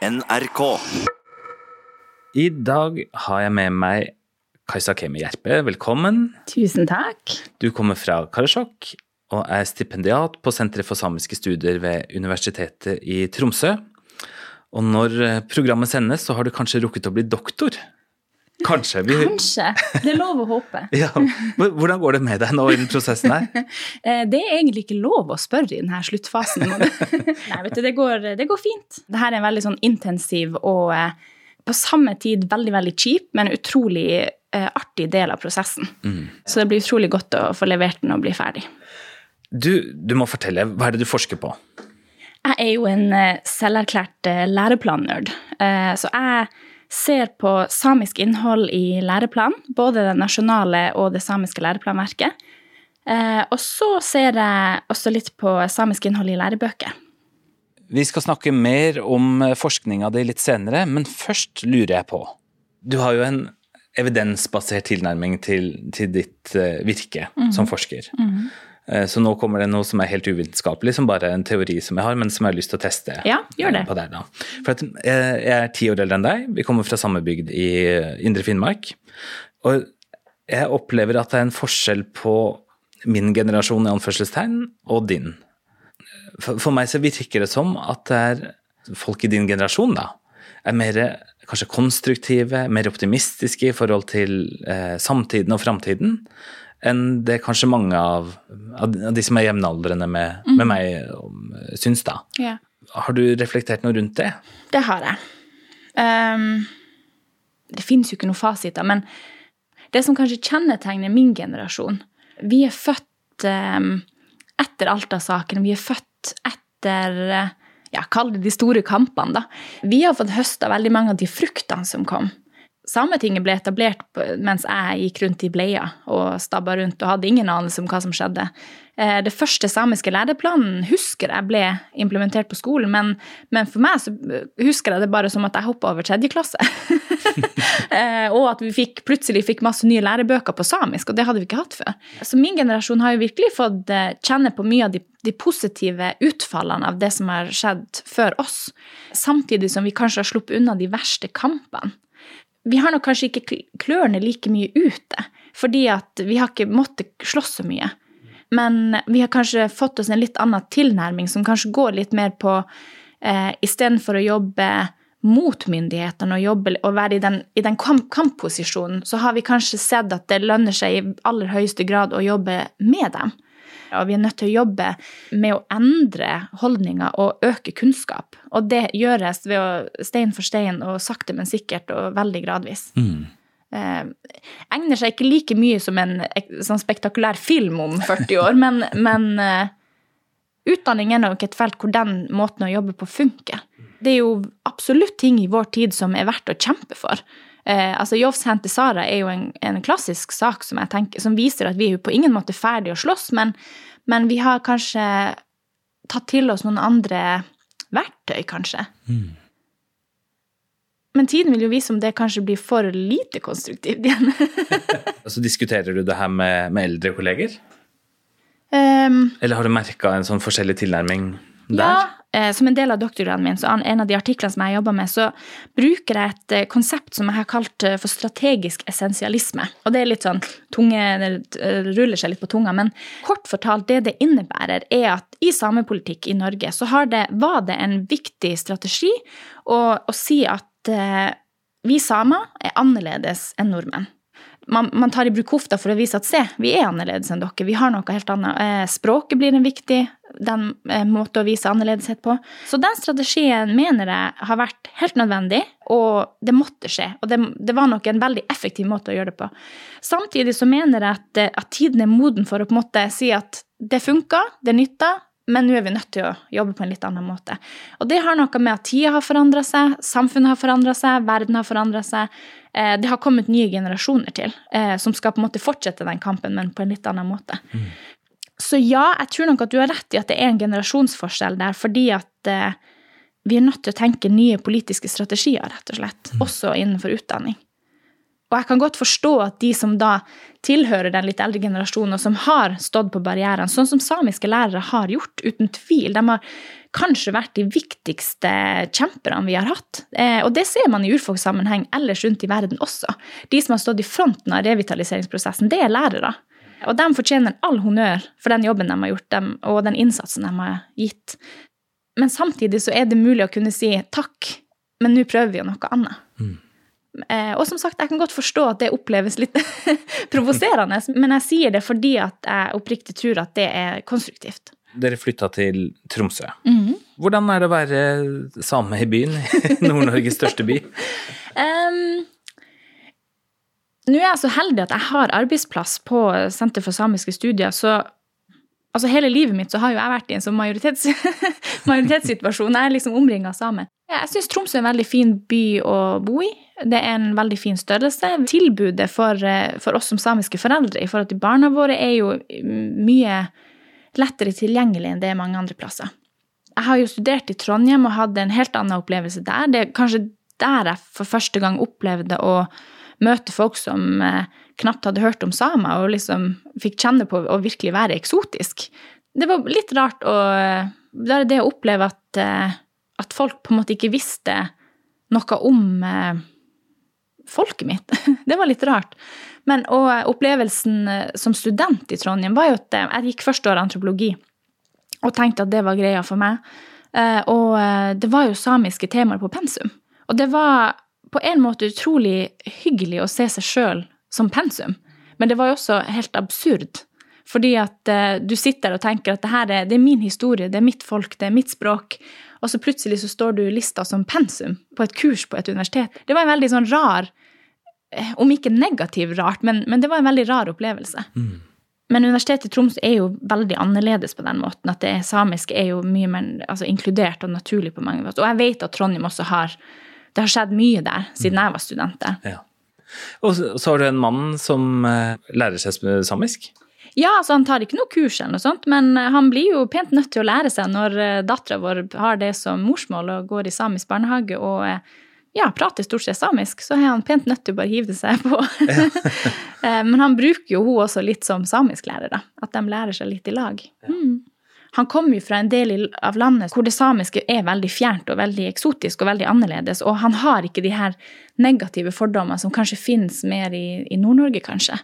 NRK. I dag har jeg med meg Kajsa Kemi Gjerpe. Velkommen. Tusen takk. Du kommer fra Karasjok og er stipendiat på Senteret for samiske studier ved Universitetet i Tromsø. Og når programmet sendes, så har du kanskje rukket å bli doktor? Kanskje. Vi... Kanskje. Det er lov å håpe. Ja. Hvordan går det med deg nå i den prosessen her? Eh, det er egentlig ikke lov å spørre i denne sluttfasen. Nei, vet du, det går, det går fint. Dette er en veldig sånn intensiv og eh, på samme tid veldig, veldig kjip, men utrolig eh, artig del av prosessen. Mm. Så det blir utrolig godt å få levert den og bli ferdig. Du, du må fortelle. Hva er det du forsker på? Jeg er jo en selverklært læreplannerd. Så jeg ser på samisk innhold i læreplan, både det nasjonale og det samiske læreplanverket. Eh, og så ser jeg også litt på samisk innhold i lærebøker. Vi skal snakke mer om forskninga di litt senere, men først lurer jeg på Du har jo en evidensbasert tilnærming til, til ditt uh, virke mm -hmm. som forsker. Mm -hmm. Eh, så nå kommer det noe som er helt uvitenskapelig, som bare er en teori som jeg har, men som jeg har lyst til å teste ja, gjør det. på deg. da. For Jeg er ti år eldre enn deg, vi kommer fra samme bygd i eh, Indre Finnmark. Og jeg opplever at det er en forskjell på min generasjon i anførselstegn og din. For meg så virker det som at det er folk i din generasjon da, er mer kanskje konstruktive, mer optimistiske i forhold til eh, samtiden og framtiden enn det kanskje mange av, av de som er jevnaldrende med, mm. med meg, syns, da. Ja. Har du reflektert noe rundt det? Det har jeg. Um, det finnes jo ikke noen fasiter, men det som kanskje kjennetegner min generasjon Vi er født um, etter Alta-saken. Vi er født etter ja, Kall det de store kampene, da. Vi har fått høsta veldig mange av de fruktene som kom. Sametinget ble etablert mens jeg gikk rundt i bleia og stabba rundt og hadde ingen anelse om hva som skjedde. Eh, det første samiske læreplanen husker jeg ble implementert på skolen, men, men for meg så husker jeg det bare som at jeg hoppa over tredje klasse. Eh, og at vi fikk, plutselig fikk masse nye lærebøker på samisk, og det hadde vi ikke hatt før. Så min generasjon har jo virkelig fått eh, kjenne på mye av de, de positive utfallene av det som har skjedd før oss, samtidig som vi kanskje har sluppet unna de verste kampene vi har nok kanskje ikke klørne like mye ute, fordi at vi har ikke måttet slåss så mye. Men vi har kanskje fått oss en litt annen tilnærming, som kanskje går litt mer på eh, Istedenfor å jobbe mot myndighetene og, jobbe, og være i den, i den kamp kampposisjonen, så har vi kanskje sett at det lønner seg i aller høyeste grad å jobbe med dem. Og vi er nødt til å jobbe med å endre holdninger og øke kunnskap. Og det gjøres ved å stein for stein og sakte, men sikkert og veldig gradvis. Mm. Eh, egner seg ikke like mye som en sånn spektakulær film om 40 år, men, men eh, utdanning er nok et felt hvor den måten å jobbe på funker. Det er jo absolutt ting i vår tid som er verdt å kjempe for. Eh, altså Jovs hente Sara er jo en, en klassisk sak som, tenker, som, viser at vi er jo på ingen måte ferdige å slåss, men, men, vi har kanskje tatt til oss noen andre verktøy, kanskje. Mm. Men tiden vil jo vise om det kanskje blir for lite konstruktivt igjen. altså, diskuterer du det her med, med eldre kolleger? Um, Eller har du merka en sånn forskjellig tilnærming der? Ja, Eh, som en del av doktorgraden min, så en av de artiklene som jeg jobber med, så bruker jeg et eh, konsept som jeg har kalt eh, for strategisk essensialisme. Og det er litt sånn tunge, det ruller seg litt på tunga, men kort fortalt, det det innebærer, er at i samepolitikk i Norge så det, var det en viktig strategi å, å si at eh, vi samer er annerledes enn nordmenn man, man, tar i bruk hofta for å vise at se, vi er annerledes enn dere. Vi har noe helt annet. Språket blir en viktig den måten måte å vise annerledeshet på. Så den strategien mener jeg har vært helt nødvendig, og det måtte skje. Og det, det var nok en veldig effektiv måte å gjøre det på. Samtidig så mener jeg at, eh, at tiden er moden for å på en måte si at det funka, det nytta, men nå er vi nødt til å jobbe på en litt annen måte. Og det har noe med at tida har forandra seg, samfunnet har forandra seg, verden har forandra seg. Eh, det har kommet nye generasjoner til eh, som skal på en måte fortsette den kampen, men på en litt annen måte. Mm. Så ja, jeg tror nok at du har rett i at det er en generasjonsforskjell der, fordi at eh, vi er nødt til å tenke nye politiske strategier, rett og slett. Mm. Også innenfor utdanning. Og jeg kan godt forstå at de som da tilhører den litt eldre generasjonen, og som har stått på barrierene, sånn som samiske lærere har gjort, uten tvil. De har kanskje vært de viktigste kjemperne vi har hatt. Eh, og det ser man i urfolkssammenheng ellers rundt i verden også. De som har stått i fronten av revitaliseringsprosessen, det er lærere. Og de fortjener all honnør for den jobben de har gjort, dem, og den innsatsen de har gitt. Men samtidig så er det mulig å kunne si takk, men nå prøver vi jo noe annet. Mm. Eh, og som sagt, jeg kan godt forstå at det oppleves litt provoserende, men jeg sier det fordi at jeg oppriktig tror at det er konstruktivt. Dere flytta til Tromsø. Mm. Hvordan er det å være same i byen? Nord-Norges største by? Um, nå er jeg så heldig at jeg har arbeidsplass på Senter for samiske studier, så altså hele livet mitt så har jo jeg vært i en sånn majoritets, majoritetssituasjon. Jeg er liksom omringa av samer. Jeg syns Tromsø er en veldig fin by å bo i. Det er en veldig fin størrelse. Tilbudet for, for oss som samiske foreldre i forhold til barna våre er jo mye lettere tilgjengelig enn det er mange andre plasser. Jeg har jo studert i Trondheim og hadde en helt annen opplevelse der. Det er kanskje der jeg for første gang opplevde å møte folk som eh, knapt hadde hørt om samer, og liksom fikk kjenne på å virkelig være eksotisk. Det var litt rart å Bare det å oppleve at, eh, at folk på en måte ikke visste noe om eh, folket mitt. Det var litt rart. Men opplevelsen som student i Trondheim var jo at jeg gikk første år antropologi og tenkte at det var greia for meg. Og det var jo samiske temaer på pensum. Og det var på en måte utrolig hyggelig å se seg sjøl som pensum, men det var jo også helt absurd. Fordi at uh, du sitter og tenker at det her er, det er min historie, det er mitt folk, det er mitt språk. Og så plutselig så står du lista som pensum på et kurs på et universitet. Det var en veldig sånn rar, eh, om ikke negativ rart, men, men det var en veldig rar opplevelse. Mm. Men Universitetet i Troms er jo veldig annerledes på den måten. At det samiske er jo mye mer altså, inkludert og naturlig på mange måter. Og jeg vet at Trondheim også har det har skjedd mye der siden mm. jeg var student der. Ja. Og så har du en mann som eh, lærer seg samisk? Ja, altså han tar ikke noe kurs, eller noe sånt, men eh, han blir jo pent nødt til å lære seg når eh, dattera vår har det som morsmål og går i samisk barnehage og ja, prater stort sett samisk, så er han pent nødt til å bare hive seg på. men han bruker jo hun også litt som samisklærer, da. At de lærer seg litt i lag. Mm. Han kommer jo fra en del av landet hvor det samiske er veldig fjernt og veldig eksotisk og veldig annerledes, og han har ikke de her negative fordommene som kanskje finnes mer i, i Nord-Norge, kanskje.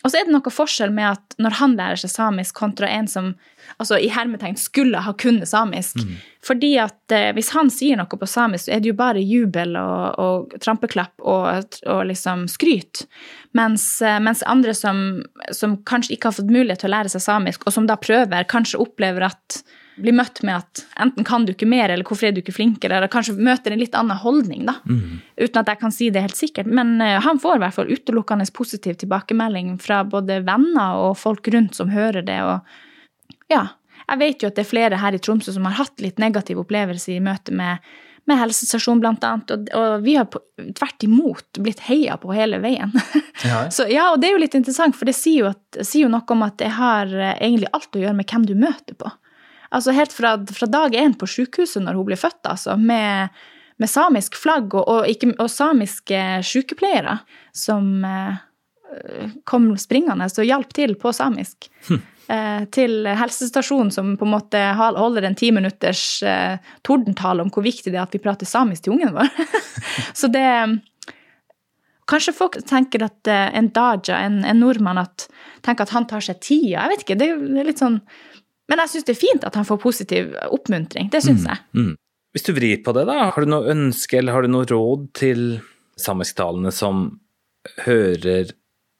Og så er det noe forskjell med at når han lærer seg samisk, kontra en som altså i hermetegn skulle ha kunnet samisk. Mm. Fordi at eh, hvis han sier noe på samisk, så er det jo bare jubel og, og trampeklapp og, og, liksom skryt. Mens, eh, mens andre som, som, kanskje ikke har fått mulighet til å lære seg samisk, og som da prøver, kanskje opplever at blir møtt med at enten kan du ikke mer, eller hvorfor er du ikke flinkere, eller kanskje møter en litt annen holdning, da. Mm. Uten at jeg kan si det helt sikkert. Men uh, han får i hvert fall utelukkende positiv tilbakemelding fra både venner og folk rundt som hører det. Og ja, jeg vet jo at det er flere her i Tromsø som har hatt litt negativ opplevelse i møte med, med helsestasjon, blant annet. Og, og vi har på, tvert imot blitt heia på hele veien. Ja. Så ja, og det er jo litt interessant, for det sier jo, at, sier jo noe om at det har uh, egentlig alt å gjøre med hvem du møter på. Altså helt fra, fra dag én på sykehuset når hun ble født, altså, med, med samisk flagg og, og, ikke, og samiske sykepleiere som eh, kom springende og hjalp til på samisk. Hm. Eh, til helsestasjonen som på en måte holder en ti minutters eh, tordentale om hvor viktig det er at vi prater samisk til ungen vår. Så det Kanskje folk tenker at eh, en daja, en, en nordmann, at, tenker at han tar seg tida. Jeg vet ikke, det er litt sånn men jeg syns det er fint at han får positiv oppmuntring. Det syns mm, jeg. Mm. Hvis du vrir på det, da, har du noe ønske eller har du noe råd til samisktalende som hører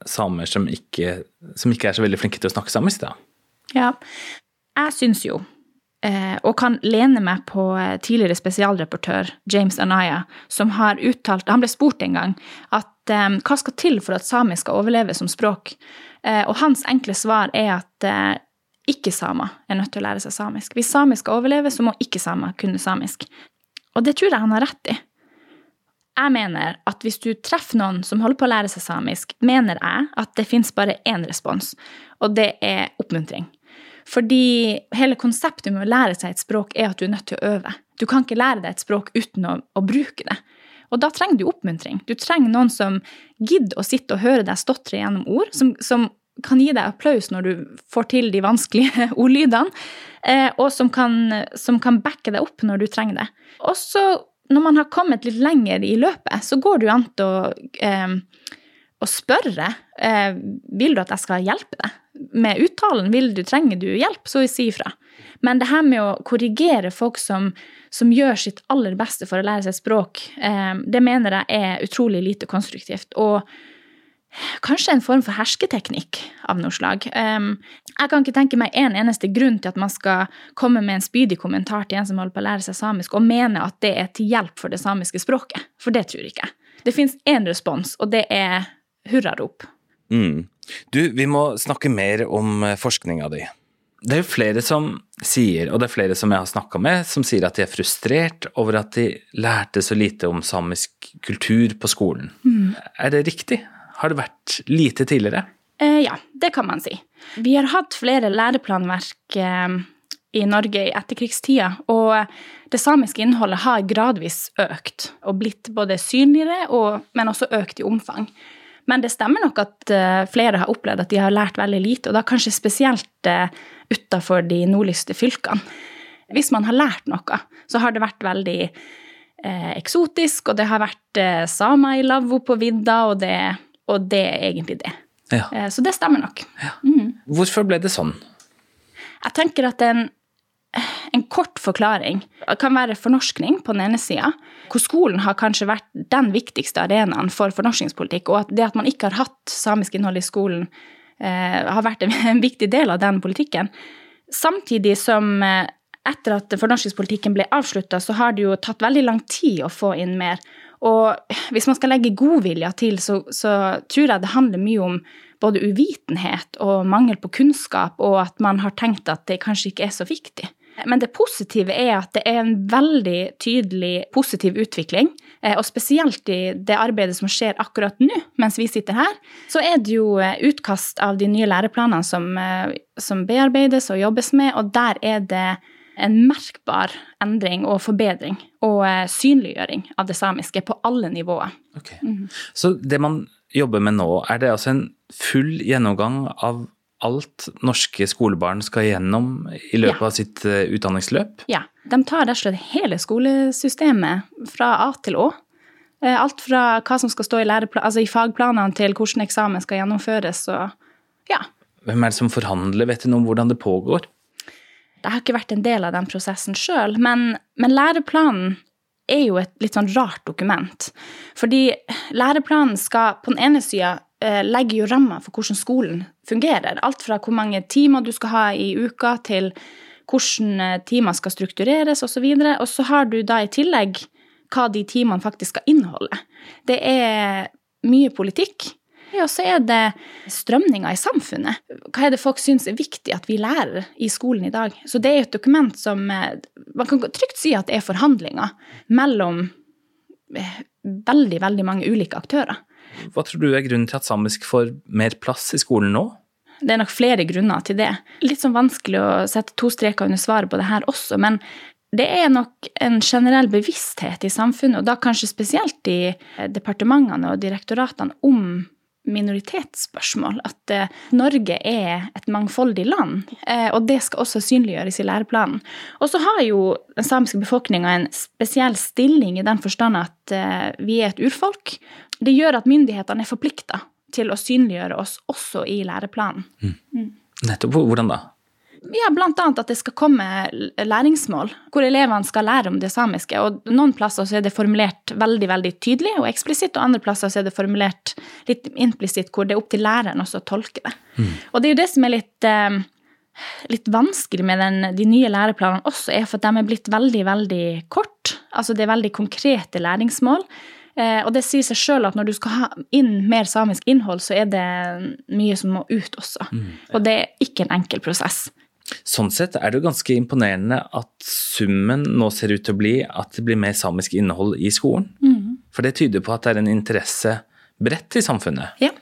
samer som ikke, som ikke, er så veldig flinke til å snakke samisk, da? Ja, jeg syns jo, eh, og kan lene meg på eh, tidligere spesialreportør James Anaya, som har uttalt Han ble spurt en gang at eh, hva skal til for at samisk skal overleve som språk? Og hans enkle svar er at ikke-samer er nødt til å lære seg samisk. Hvis samisk skal overleve, så må ikke-samer kunne samisk. Og det tror jeg han har rett i. Jeg mener at hvis du treffer noen som holder på å lære seg samisk, mener jeg at det fins bare én respons, og det er oppmuntring. Fordi hele konseptet med å lære seg et språk er at du er nødt til å øve. Du kan ikke lære deg et språk uten å, å bruke det. Og da trenger du oppmuntring. Du trenger noen som gidder å sitte og høre deg stotre gjennom ord, som, som kan gi deg applaus når du får til de vanskelige ordlydene, eh, og som kan, som kan backe deg opp når du trenger det. Også når man har kommet litt lenger i løpet, så går det jo an til å, eh, å spørre eh, vil du at jeg skal hjelpe deg. Med uttalen vil du, trenger du hjelp, så si ifra. Men det her med å korrigere folk som, som gjør sitt aller beste for å lære seg språk, eh, det mener jeg er utrolig lite konstruktivt. Og kanskje en form for hersketeknikk av noe slag. Jeg kan ikke tenke meg en eneste grunn til at man skal komme med en spydig kommentar til en som holder på å lære seg samisk, og mene at det er til hjelp for det samiske språket. For det tror jeg ikke. Det fins én respons, og det er hurrarop. Mm. Du, vi må snakke mer om eh, forskninga di. Det er jo flere som sier, og det er flere som jeg har snakka med, som sier at de er frustrert over at de lærte så lite om samisk kultur på skolen. Mm. Er det riktig? Har det vært lite tidligere? Eh, ja, det kan man si. Vi har hatt flere læreplanverk eh, i Norge i etterkrigstida, og det samiske innholdet har gradvis økt og blitt både synligere, og, men også økt i omfang. Men det stemmer nok at uh, flere har opplevd at de har lært veldig lite, og da kanskje spesielt uh, utafor de nordligste fylkene. Hvis man har lært noe, så har det vært veldig uh, eksotisk, og det har vært uh, samer i lavvo på vidda, og det og det er egentlig det. Ja. Eh, så det stemmer nok. Ja. Mm. Hvorfor ble det sånn? Jeg tenker at en, en kort forklaring kan være fornorskning på den ene sida, hvor skolen har kanskje vært den viktigste arenaen for fornorskningspolitikk, og at det at man ikke har hatt samisk innhold i skolen, eh, har vært en, en, viktig del av den politikken. Samtidig som eh, etter at fornorskningspolitikken ble avslutta, så har det jo tatt veldig lang tid å få inn mer. Og hvis man skal legge godvilja til, så, så, tror jeg det handler mye om både uvitenhet og mangel på kunnskap, og at man har tenkt at det kanskje ikke er så viktig. Men det positive er at det er en veldig tydelig positiv utvikling. Eh, og spesielt i det arbeidet som skjer akkurat nå, mens vi sitter her, så er det jo eh, utkast av de nye læreplanene som, eh, som bearbeides og jobbes med, og der er det en merkbar endring og forbedring og eh, synliggjøring av det samiske på alle nivåer. Okay. Mm. Så det man jobber med nå, er det altså en full gjennomgang av alt norske skolebarn skal gjennom i løpet ja. av sitt uh, utdanningsløp? Ja. De tar rett og slett hele skolesystemet fra A til Å. Eh, alt fra hva som skal stå i, altså i fagplanene til hvordan eksamen skal gjennomføres. Og, ja. Hvem er det som forhandler? Vet du noe om hvordan det pågår? Jeg har ikke vært en del av den prosessen sjøl, men, men, læreplanen er jo et litt sånn rart dokument. Fordi læreplanen skal på den ene sida eh, legge jo rammer for hvordan skolen fungerer. Alt fra hvor mange timer du skal ha i uka, til hvordan eh, timer skal struktureres osv. Og, og så har du da i tillegg hva de timene faktisk skal inneholde. Det er mye politikk. Og så er det strømninger i samfunnet. Hva er det folk syns er viktig at vi lærer i skolen i dag? Så det er et dokument som eh, Man kan trygt si at det er forhandlinger mellom eh, veldig, veldig mange ulike aktører. Hva tror du er grunnen til at samisk får mer plass i skolen nå? Det er nok flere grunner til det. Litt sånn vanskelig å sette to streker under svaret på det her også, men det er nok en generell bevissthet i samfunnet, og da kanskje spesielt i departementene og direktoratene, om minoritetsspørsmål. At eh, Norge er et mangfoldig land, eh, og det skal også synliggjøres i læreplanen. Og så har jo den samiske befolkninga en spesiell stilling i den forstand at eh, vi er et urfolk. Det gjør at myndighetene er forplikta til å synliggjøre oss også i læreplanen. Mm. Mm. Nettopp. Hvordan da? Ja, annet at det skal komme læringsmål, hvor elevene skal lære om det samiske. Og noen plasser så er det formulert veldig veldig tydelig og eksplisitt, og andre plasser så er det formulert litt implisitt, hvor det er opp til læreren også å tolke det. Mm. Og det er jo det som er litt, eh, litt vanskelig med den, de nye læreplanene også, er for at de er blitt veldig, veldig kort. Altså det er veldig konkrete læringsmål. Eh, og det sier seg sjøl at når du skal ha inn mer samisk innhold, så er det mye som må ut også. Mm. Og det er ikke en enkel prosess. Sånn sett er det jo ganske imponerende at summen nå ser ut til å bli at det blir mer samisk innhold i skolen. Mm. For det tyder på at det er en interesse bredt i samfunnet. Ja.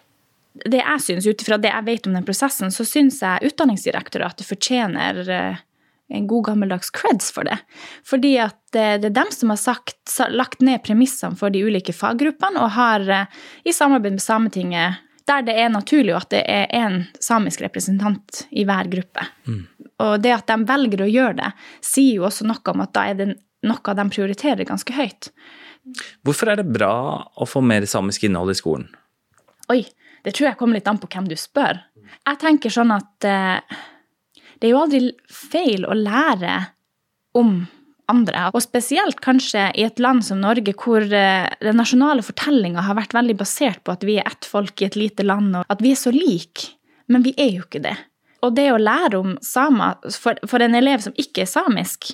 Det jeg synes, Ut ifra det jeg vet om den prosessen, så syns jeg Utdanningsdirektoratet fortjener eh, en god gammeldags creds for det. Fordi at eh, det er dem som har sagt, lagt ned premissene for de ulike faggruppene, og har eh, i samarbeid med Sametinget der det er naturlig at det er én samisk representant i hver gruppe. Mm. Og det at de velger å gjøre det, sier jo også noe om at da er det noe de prioriterer ganske høyt. Hvorfor er det bra å få mer samisk innhold i skolen? Oi, det tror jeg kommer litt an på hvem du spør. Jeg tenker sånn at eh, det er jo aldri feil å lære om andre. Og spesielt kanskje i et land som Norge, hvor eh, den nasjonale fortellinga har vært veldig basert på at vi er ett folk i et lite land, og at vi er så like. Men vi er jo ikke det. Og det å lære om samer for, en elev som ikke er samisk,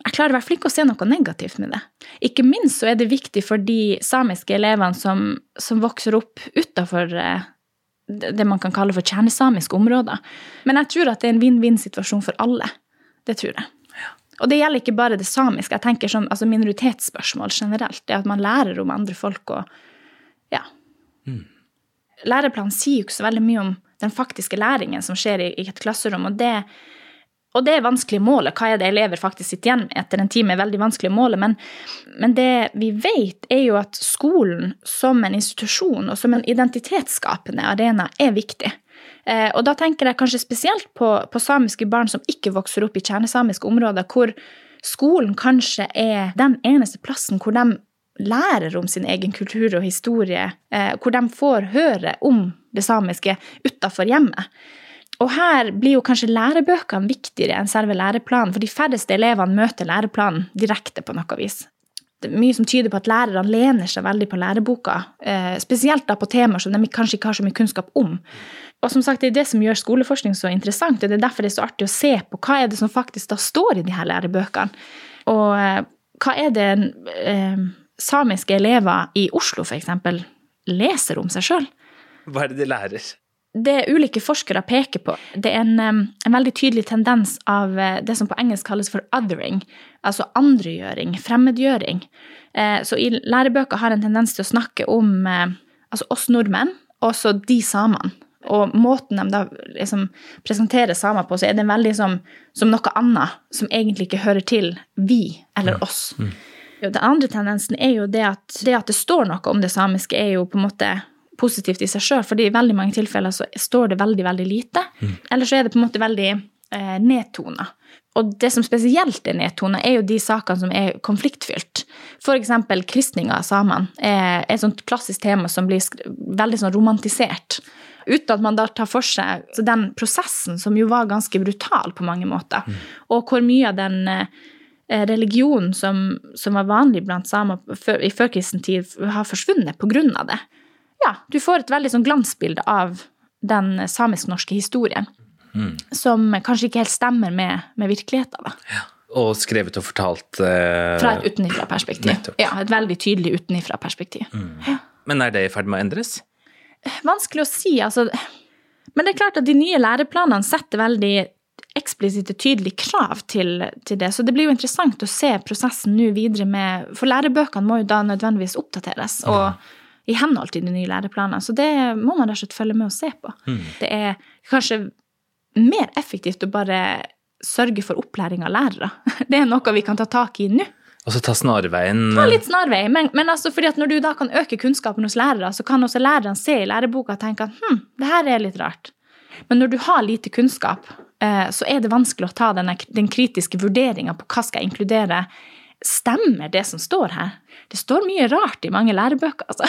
jeg klarer hvert fall ikke å se noe negativt med det. Ikke minst så er det viktig for de samiske elevene som, som vokser opp utafor eh, det man kan kalle for kjernesamiske områder. Men jeg tror at det er en vinn-vinn-situasjon for alle. Det tror jeg. Og det gjelder ikke bare det samiske. Jeg tenker som altså minoritetsspørsmål generelt. Det at man lærer om andre folk og Ja. Mm. Læreplanen sier jo ikke så veldig mye om den faktiske læringen som skjer i, i et klasserom, og det, og det er vanskelig å måle. Hva er det elever faktisk sitter igjen med etter en time, er veldig vanskelig å måle. Men, men, det vi vet, er jo at skolen som en institusjon og som en identitetsskapende arena er viktig. Eh, og da tenker jeg kanskje spesielt på, på, samiske barn som ikke vokser opp i kjernesamiske områder, hvor skolen kanskje er den eneste plassen hvor de lærer om sin egen kultur og historie, eh, hvor de får høre om det samiske utafor hjemmet. Og her blir jo kanskje lærebøkene viktigere enn selve læreplanen, for de færreste elevene møter læreplanen direkte på noe vis. Det er mye som tyder på at lærerne lener seg veldig på læreboka, eh, spesielt da på temaer som de kanskje ikke har så mye kunnskap om. Og som sagt, Det er det som gjør skoleforskning så interessant, og det er derfor det er så artig å se på hva er det som faktisk da står i de her lærebøkene. Og eh, hva er det eh, samiske elever i Oslo f.eks. leser om seg sjøl? Hva er det de lærer? det ulike forskere peker på, det er en, en, veldig tydelig tendens av eh, det som på engelsk kalles for othering, altså andregjøring, fremmedgjøring. Eh, så i lærebøker har en tendens til å snakke om eh, altså oss nordmenn, og så de samene. Og måten de da liksom presenterer samer på, så er det veldig som, som, noe annet som egentlig ikke hører til vi eller oss. Mm. Den andre tendensen er jo det at det at det står noe om det samiske, er jo på en måte positivt i seg sjøl, for i veldig mange tilfeller så står det veldig, veldig lite. Mm. Eller så er det på en måte veldig eh, nedtona. Og det som spesielt er nedtona, er jo de sakene som er konfliktfylt. F.eks. kristning av samene er et sånt klassisk tema som blir veldig sånn romantisert. Uten at man da tar for seg den prosessen som jo var ganske brutal på mange måter. Mm. Og hvor mye av den eh, religionen som, som, var vanlig blant samer i førkristen tid, har forsvunnet av det ja, du får et veldig sånn glansbilde av den samisk-norske historien. Mm. Som kanskje ikke helt stemmer med, med virkeligheten. Ja. Og skrevet og fortalt eh, Fra et utenifra-perspektiv. Ja, et veldig tydelig utenifra-perspektiv. Mm. Ja. Men er det i ferd med å endres? Vanskelig å si, altså. Men det er klart at de nye læreplanene setter veldig eksplisitte, tydelige krav til, til, det. Så det blir jo interessant å se prosessen nå videre med For lærebøkene må jo da nødvendigvis oppdateres. og ja i henhold til de nye læreplanene. Så det må man rett og slett følge med og se på. Mm. Det er kanskje mer effektivt å bare sørge for opplæring av lærere. Det er noe vi kan ta tak i nå. Og så ta snarveien Ta litt snarvei. Men, men altså fordi at når du da kan øke kunnskapen hos lærere, så kan også lærerne se i læreboka og tenke at hm, det her er litt rart. Men når du har lite kunnskap, eh, så er det vanskelig å ta denne, den kritiske vurderinga på hva skal jeg inkludere Stemmer det som står her? Det står mye rart i mange lærebøker, altså.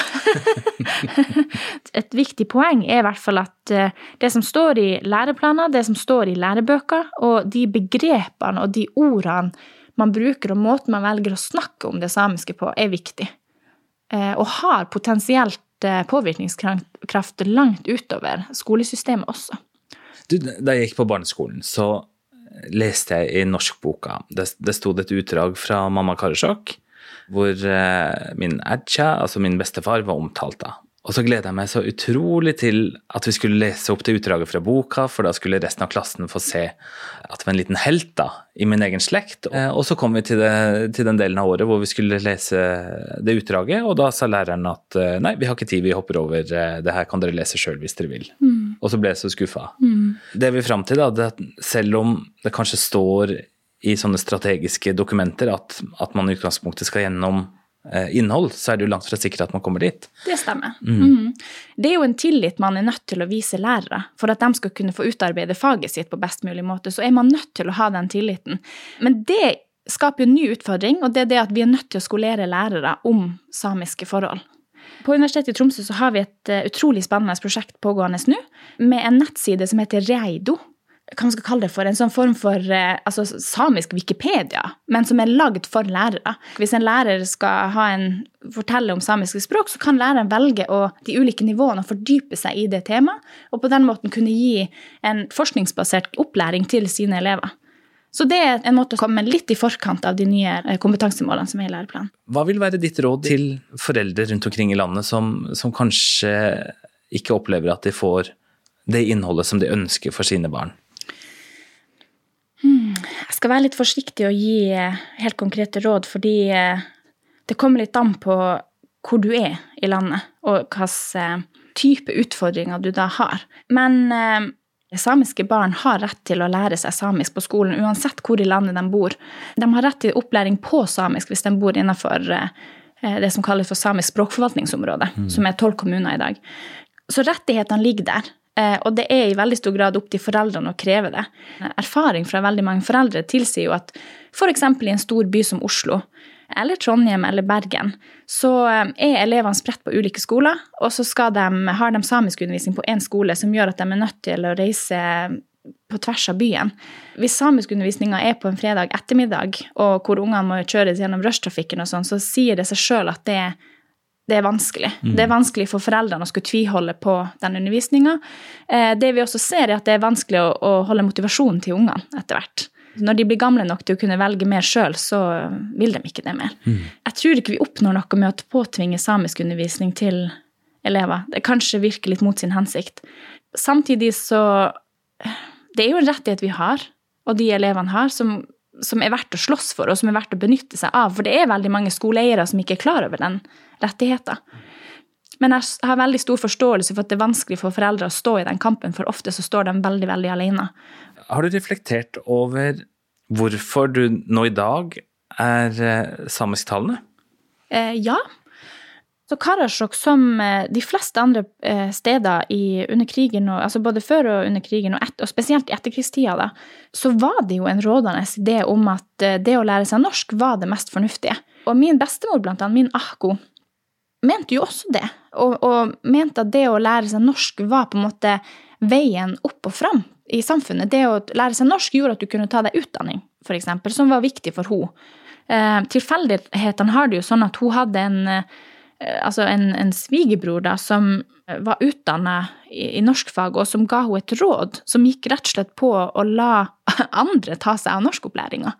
Et viktig poeng er i hvert fall at eh, det som står i læreplaner, det som står i lærebøker, og de begrepene og de ordene man bruker, og måten man velger å snakke om det samiske på, er viktig. Eh, og har potensielt eh, påvirkningskraft langt utover skolesystemet også. Du, da jeg gikk på barneskolen, så leste jeg i norskboka. Det, det sto et utdrag fra Mamma Karasjok, hvor eh, min Adja, altså min bestefar, var omtalt da. Og så gleda jeg meg så utrolig til at vi skulle lese opp det utdraget fra boka, for da skulle resten av klassen få se at det var en liten helt da, i min egen slekt. Eh, og så kom vi til, det, til, den delen av året hvor vi skulle lese det utdraget, og da sa læreren at eh, nei, vi har ikke tid, vi hopper over, det her kan dere lese sjøl hvis dere vil. Mm. og så ble jeg så skuffa. Det er vi fram til, da, det at selv om det kanskje står i sånne strategiske dokumenter at, at man i utgangspunktet skal gjennom eh, innhold, så er det jo langt fra sikkert at man kommer dit. Det stemmer. Mhm. Det er jo en tillit man er nødt til å vise lærere. For at de skal kunne få utarbeide faget sitt på best mulig måte, så er man nødt til å ha den tilliten. Men det skaper jo en ny utfordring, og det er det at vi er nødt til å skolere lærere om samiske forhold. På Universitetet i Tromsø så har vi et eh, utrolig spennende prosjekt pågående nå, med en nettside som heter Reido. Hva man skal kalle det for, En sånn form for eh, altså, samisk Wikipedia, men som er lagd for lærere. Hvis en lærer skal en, fortelle om samiske språk, så kan læreren velge å, de ulike nivåene å fordype seg i det temaet, og på den måten kunne gi en forskningsbasert opplæring til sine elever. Så det er en måte å komme litt i forkant av de nye eh, kompetansemålene som er i læreplanen. Hva vil være ditt råd til foreldre rundt omkring i landet som, som kanskje ikke opplever at de får det innholdet som de ønsker for sine barn? Jeg skal være litt forsiktig og gi eh, helt konkrete råd, fordi eh, det kommer litt an på hvor du er i landet, og hvilken type utfordringer du da har. Men eh, samiske barn har rett til å lære seg samisk på skolen, uansett hvor i landet de bor. De har rett til opplæring på samisk hvis de bor innenfor eh, det som kalles for samisk språkforvaltningsområde, som er tolv kommuner i dag. Så rettighetene ligger der. Eh, Og det er i veldig stor grad opp til foreldrene å kreve det. Erfaring fra veldig mange foreldre tilsier jo at f.eks. i en stor by som Oslo, eller Trondheim eller Bergen, så eh, er elevene spredt på ulike skoler, og så de, har de samiskundervisning på én skole som gjør at de er nødt til å reise på tvers av byen. Hvis samiskundervisninga er på en fredag ettermiddag, og hvor ungene må kjøres gjennom rushtrafikken og sånn, så sier det seg sjøl at det, det er vanskelig. Det er vanskelig for foreldrene å skulle tviholde på den undervisninga. Det vi også ser, er at det er vanskelig å, å holde motivasjonen til ungene etter hvert. Når de blir gamle nok til å kunne velge mer sjøl, så vil de ikke det mer. Jeg tror ikke vi oppnår noe med å påtvinge samiskundervisning til elever. Det kanskje virker litt mot sin hensikt. Samtidig så Det er jo en rettighet vi har, og de elevene har, som, som er verdt å slåss for, og som er verdt å benytte seg av. For det er veldig mange skoleeiere som ikke er klar over den rettigheten. Men jeg har veldig stor forståelse for at det er vanskelig for foreldre å stå i den kampen, for ofte så står de veldig, veldig alene. Har du reflektert over hvorfor du nå i dag er eh, samisktalende? Eh, ja. Så Karasjok, som eh, de fleste andre eh, steder i, under krigen, og, altså både før og under krigen, og, et, og spesielt i etterkrigstida, da, så var det jo en rådende idé om at eh, det å lære seg norsk var det mest fornuftige. Og min bestemor, blant annet, min ahko, mente jo også det. Og, og mente at det å lære seg norsk var på en måte veien opp og fram i samfunnet. Det å lære seg norsk gjorde at du kunne ta deg utdanning, f.eks., som var viktig for henne. Tilfeldighetene har det jo sånn at hun hadde en, altså en, en svigerbror da, som var utdanna i, i norskfag, og som ga henne et råd som gikk rett og slett på å la andre ta seg av norskopplæringa.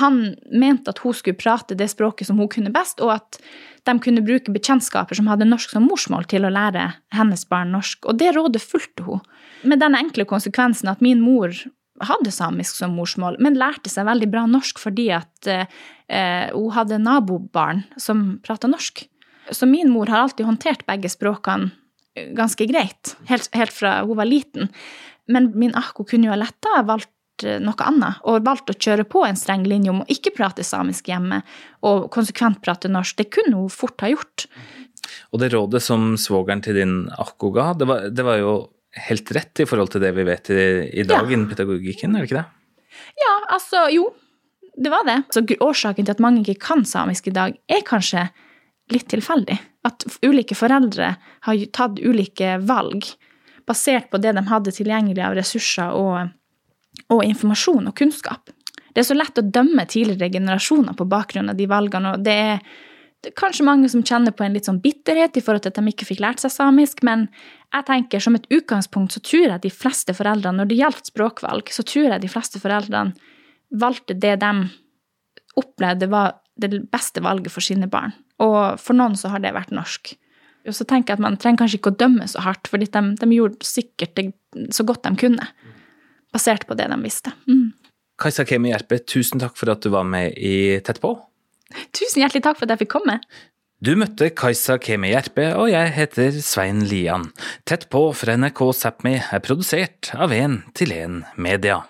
Han mente at hun skulle prate det språket som hun kunne best, og at de kunne bruke bekjentskaper som hadde norsk som morsmål, til å lære hennes barn norsk. Og det rådet fulgte hun. Med den enkle konsekvensen at min mor hadde samisk som morsmål, men lærte seg veldig bra norsk fordi at eh, hun hadde nabobarn som prata norsk. Så min mor har alltid håndtert begge språkene ganske greit, helt, helt fra hun var liten. Men min akko kunne jo ha letta valgt noe annet, og valgt å kjøre på en streng linje om å ikke prate samisk hjemme og konsekvent prate norsk. Det kunne hun fort ha gjort. Og det rådet som svogeren til din akko ga, det var, det var, jo helt rett i forhold til det vi vet i, i dag Ja. innen pedagogikken, er det ikke det? Ja, altså, jo. Det var det. Så årsaken til at mange ikke kan samisk i dag, er kanskje litt tilfeldig. At ulike foreldre har tatt ulike valg basert på det de hadde tilgjengelig av ressurser og, og informasjon og kunnskap. Det er så lett å dømme tidligere generasjoner på bakgrunn av de valgene, og det er, kanskje mange som kjenner på en litt sånn bitterhet i forhold til at de ikke fikk lært seg samisk, men jeg tenker som et utgangspunkt så tror jeg de fleste foreldrene, når det gjaldt språkvalg, så tror jeg de fleste foreldrene valgte det de opplevde var det beste valget for sine barn. Og for noen så har det vært norsk. Og så tenker jeg at man trenger kanskje ikke å dømme så hardt, fordi de, de gjorde sikkert det så godt de kunne, basert på det de visste. Mm. Kajsa Kemi Gjerpe, tusen takk for at du var med i Tett på. Tusen hjertelig takk for at jeg fikk komme. Du møtte Kajsa Kemi Gjerpe, og jeg heter Svein Lian. Tett på fra NRK Sápmi er produsert av 1 til 1 Media.